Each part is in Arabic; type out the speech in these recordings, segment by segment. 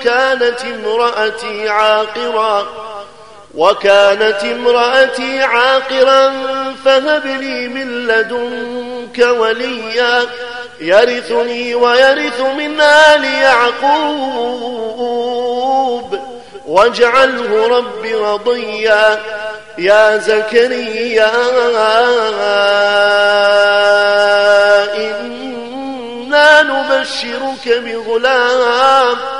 وكانت امرأتي عاقرا وكانت امرأتي عاقرا فهب لي من لدنك وليا يرثني ويرث من آل يعقوب. واجعله رب رضيا يا زكريا إنا نبشرك بغلام.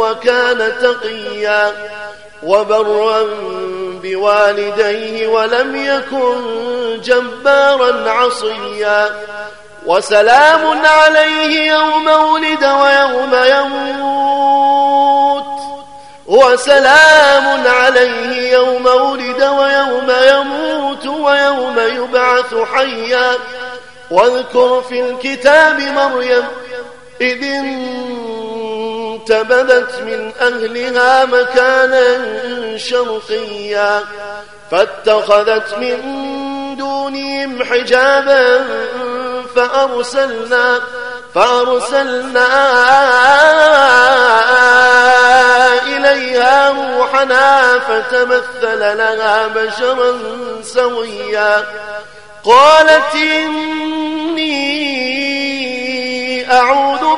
وكان تقيا وبرا بوالديه ولم يكن جبارا عصيا وسلام عليه يوم ولد ويوم يموت وسلام عليه يوم ولد ويوم يموت ويوم يبعث حيا واذكر في الكتاب مريم إذ انتبذت من أهلها مكانا شرقيا فاتخذت من دونهم حجابا فأرسلنا فأرسلنا إليها روحنا فتمثل لها بشرا سويا. قالت إني أعوذ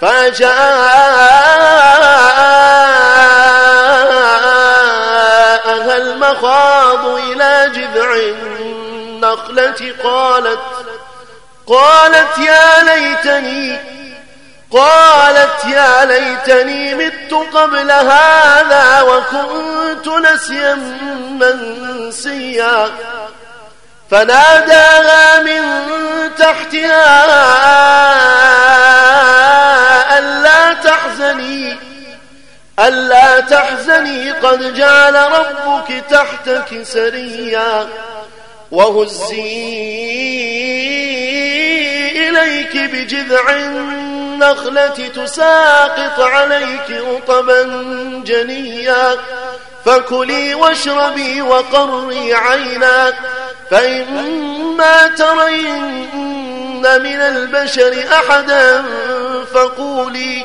فجاءها المخاض إلى جذع النخلة قالت قالت يا ليتني قالت يا ليتني مت قبل هذا وكنت نسيا منسيا. فناداها من تحتها تحزني ألا تحزني قد جعل ربك تحتك سريا وهزي إليك بجذع النخلة تساقط عليك رطبا جنيا فكلي واشربي وقري عينا فإما ترين من البشر أحدا فقولي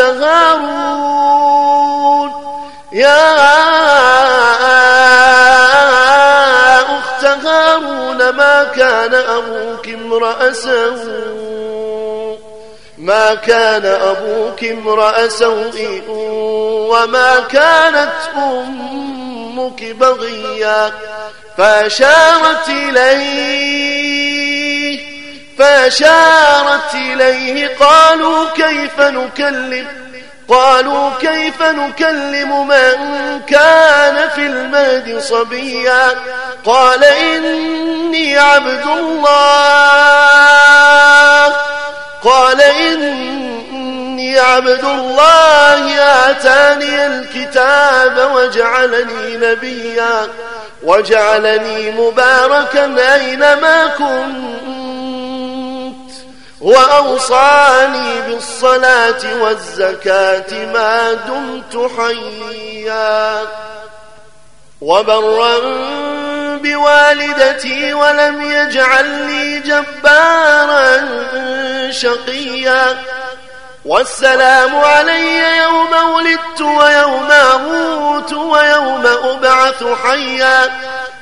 هارون يا أخت هارون ما كان أبوك امرأ سوء. ما كان أبوك امرأ سوء وما كانت أمك بغيا. فأشارت إليه فأشارت إليه قالوا كيف نكلم؟ قالوا كيف نكلم من كان في المهد صبيا؟ قال إني عبد الله. قال إني عبد الله. آتاني الكتاب وجعلني نبيا. وجعلني مباركا أينما كنت. وأوصاني بالصلاة والزكاة ما دمت حيا. وبرا بوالدتي ولم يجعلني جبارا شقيا. والسلام علي يوم ولدت ويوم أموت ويوم أبعث حيا.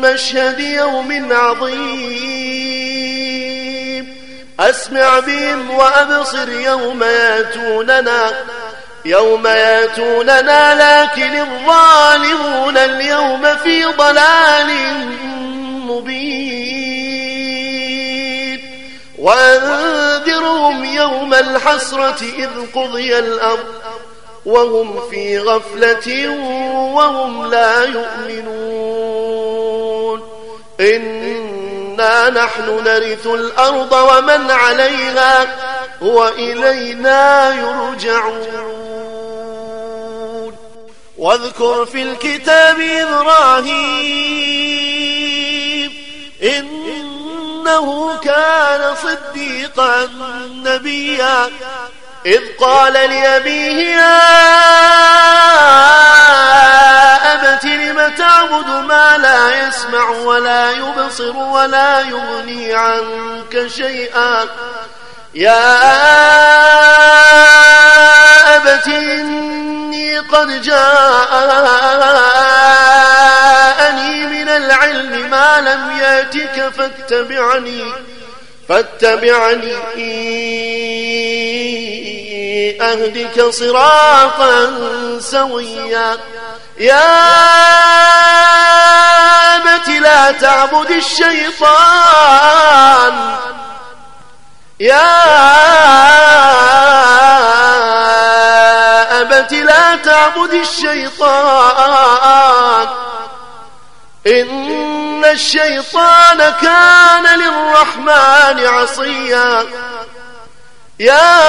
مشهد يوم عظيم. أسمع بهم وأبصر يوم ياتوننا يوم ياتوننا لكن الظالمون اليوم في ضلال مبين. وأنذرهم يوم الحسرة إذ قضي الأمر وهم في غفلة وهم لا يؤمنون. إنا نحن نرث الأرض ومن عليها وإلينا يرجعون واذكر في الكتاب إبراهيم إنه كان صديقا نبيا إذ قال لأبيه يا أبت لم تعبد ما لا يسمع ولا يبصر ولا يغني عنك شيئا؟ يا أبت إني قد جاءني من العلم ما لم يأتك فاتبعني فاتبعني. أهدك صراطا سويا. يا أبت لا تعبد الشيطان. يا أبت لا تعبد الشيطان. إن الشيطان كان للرحمن عصيا. يا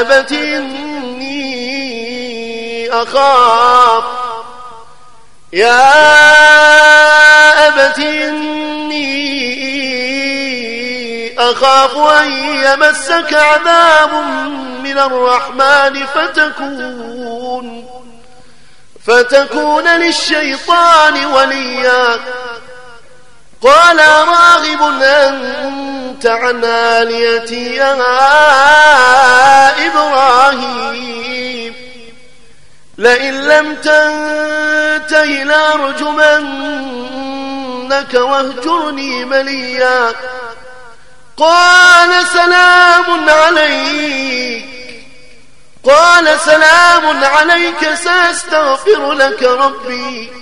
أبت إني أخاف. يا أبت إني أخاف أن يمسك عذاب من الرحمن فتكون فتكون للشيطان وليا. قال راغب أنت عن آليتي يا إبراهيم. لئن لم تنته لأرجمنك واهجرني مليا. قال سلام عليك. قال سلام عليك سأستغفر لك ربي.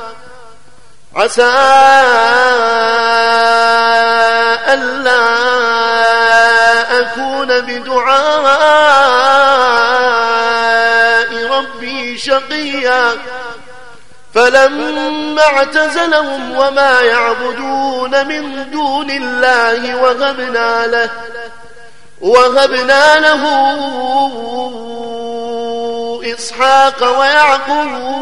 عسى ألا أكون بدعاء ربي شقيا. فلما اعتزلهم وما يعبدون من دون الله وهبنا له وهبنا له إسحاق ويعقوب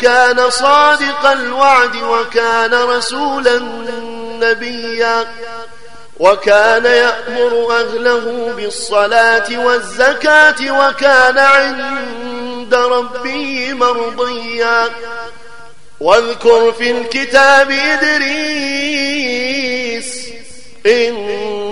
كان صادق الوعد وكان رسولا نبيا وكان يأمر أهله بالصلاة والزكاة وكان عند ربه مرضيا. واذكر في الكتاب إدريس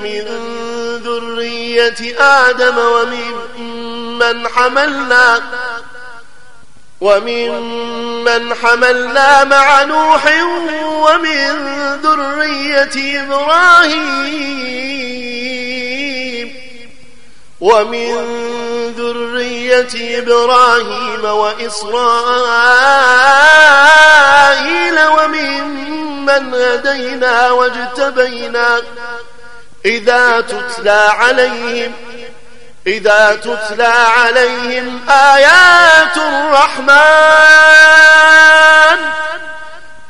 من ذرية آدم ومن من حملنا وممن حملنا مع نوح ومن ذرية إبراهيم. ومن ذرية إبراهيم وإسرائيل وممن هدينا واجتبينا إذا تتلى عليهم إذا تتلى عليهم آيات الرحمن.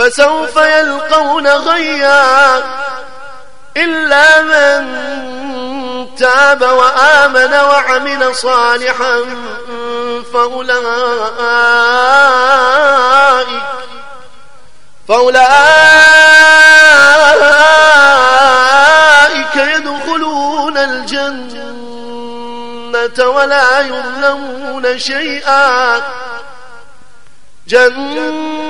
فسوف يلقون غيا إلا من تاب وآمن وعمل صالحا فأولئك فأولئك يدخلون الجنة ولا يظلمون شيئا.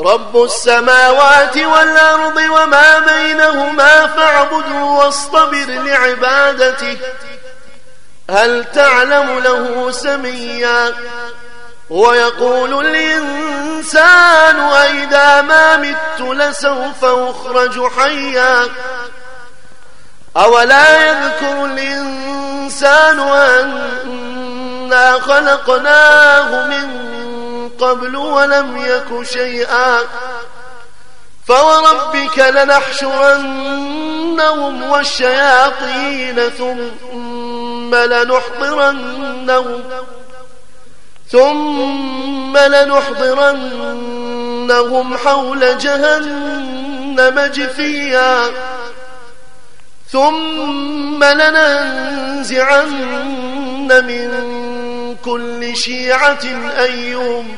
رب السماوات والأرض وما بينهما فاعبده واصطبر لعبادته. هل تعلم له سميا؟ ويقول الإنسان أئذا ما مت لسوف أخرج حيا. أولا يذكر الإنسان أنا خلقناه من قبل ولم يك شيئا فوربك لنحشرنهم والشياطين ثم لنحضرنهم ثم لنحضرنهم حول جهنم جثيا ثم لننزعن من كل شيعة أيهم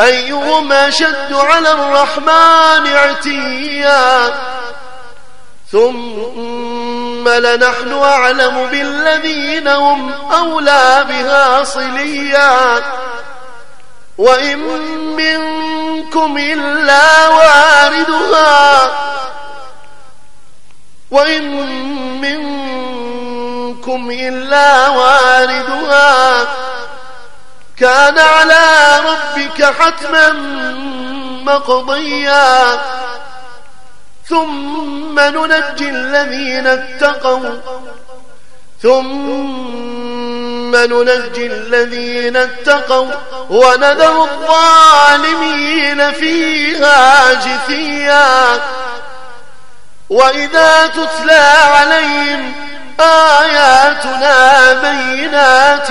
أيهم أشد على الرحمن عتيا ثم لنحن أعلم بالذين هم أولى بها صليا. وإن منكم إلا واردها. وإن منكم إلا واردها. كان على ربك حتما مقضيا. ثم ننجي الذين اتقوا. ثم ننجي الذين اتقوا ونذر الظالمين فيها جثيا. وإذا تتلى عليهم آياتنا بينات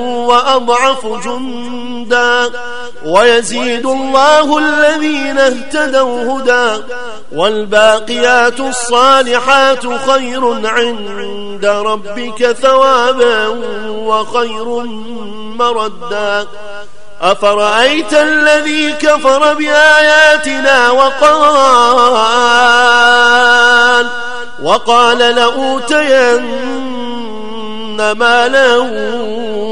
وأضعف جندا ويزيد الله الذين اهتدوا هدى والباقيات الصالحات خير عند ربك ثوابا وخير مردا. أفرأيت الذي كفر بآياتنا وقال وقال لأوتين مالا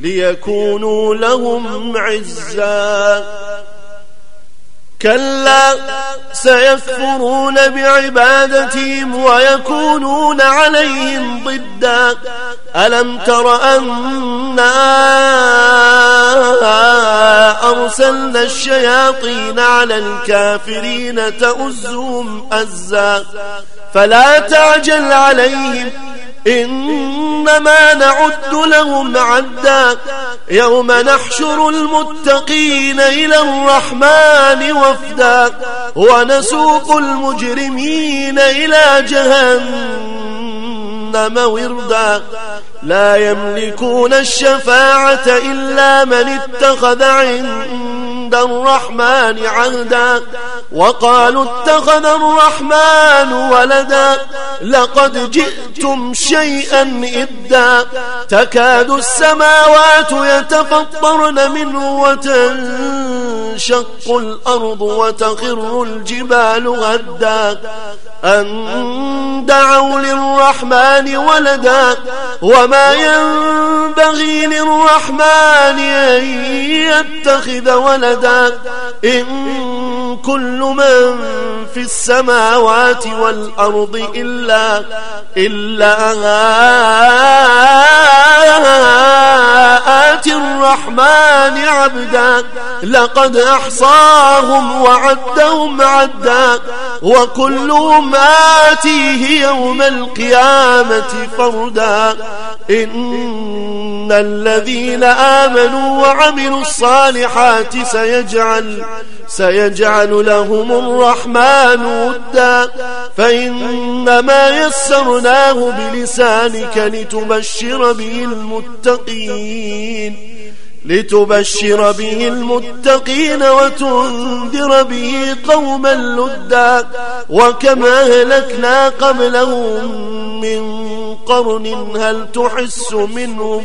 ليكونوا لهم عزا. كلا سيكفرون بعبادتهم ويكونون عليهم ضدا. ألم تر أنا أرسلنا الشياطين على الكافرين تأزهم أزا. فلا تعجل عليهم إنما نعد لهم عدا يوم نحشر المتقين إلى الرحمن وفدا ونسوق المجرمين إلى جهنم وردا. لا يملكون الشفاعة إلا من اتخذ عند الرحمن عهدا وقالوا اتخذ الرحمن ولدا لقد جئتم شيئا إدا تكاد السماوات يتفطرن منه وتنشق الأرض وتخر الجبال غدا. أن دعوا للرحمن ولدا. وما ينبغي للرحمن أن يتخذ ولدا. إن كل من في السماوات والأرض إلا إلا آتي الرحمن عبدا لقد أحصاهم وعدهم عدا وكلهم آتيه يوم القيامة فردا. إن الذين آمنوا وعملوا الصالحات سيجعل سيجعل لهم الرحمن ودا. فإنما يسرناه بلسانك لتبشر به المتقين. لتبشر به المتقين وتنذر به قوما لدا. وكما أهلكنا قبلهم من قرن هل تحس منهم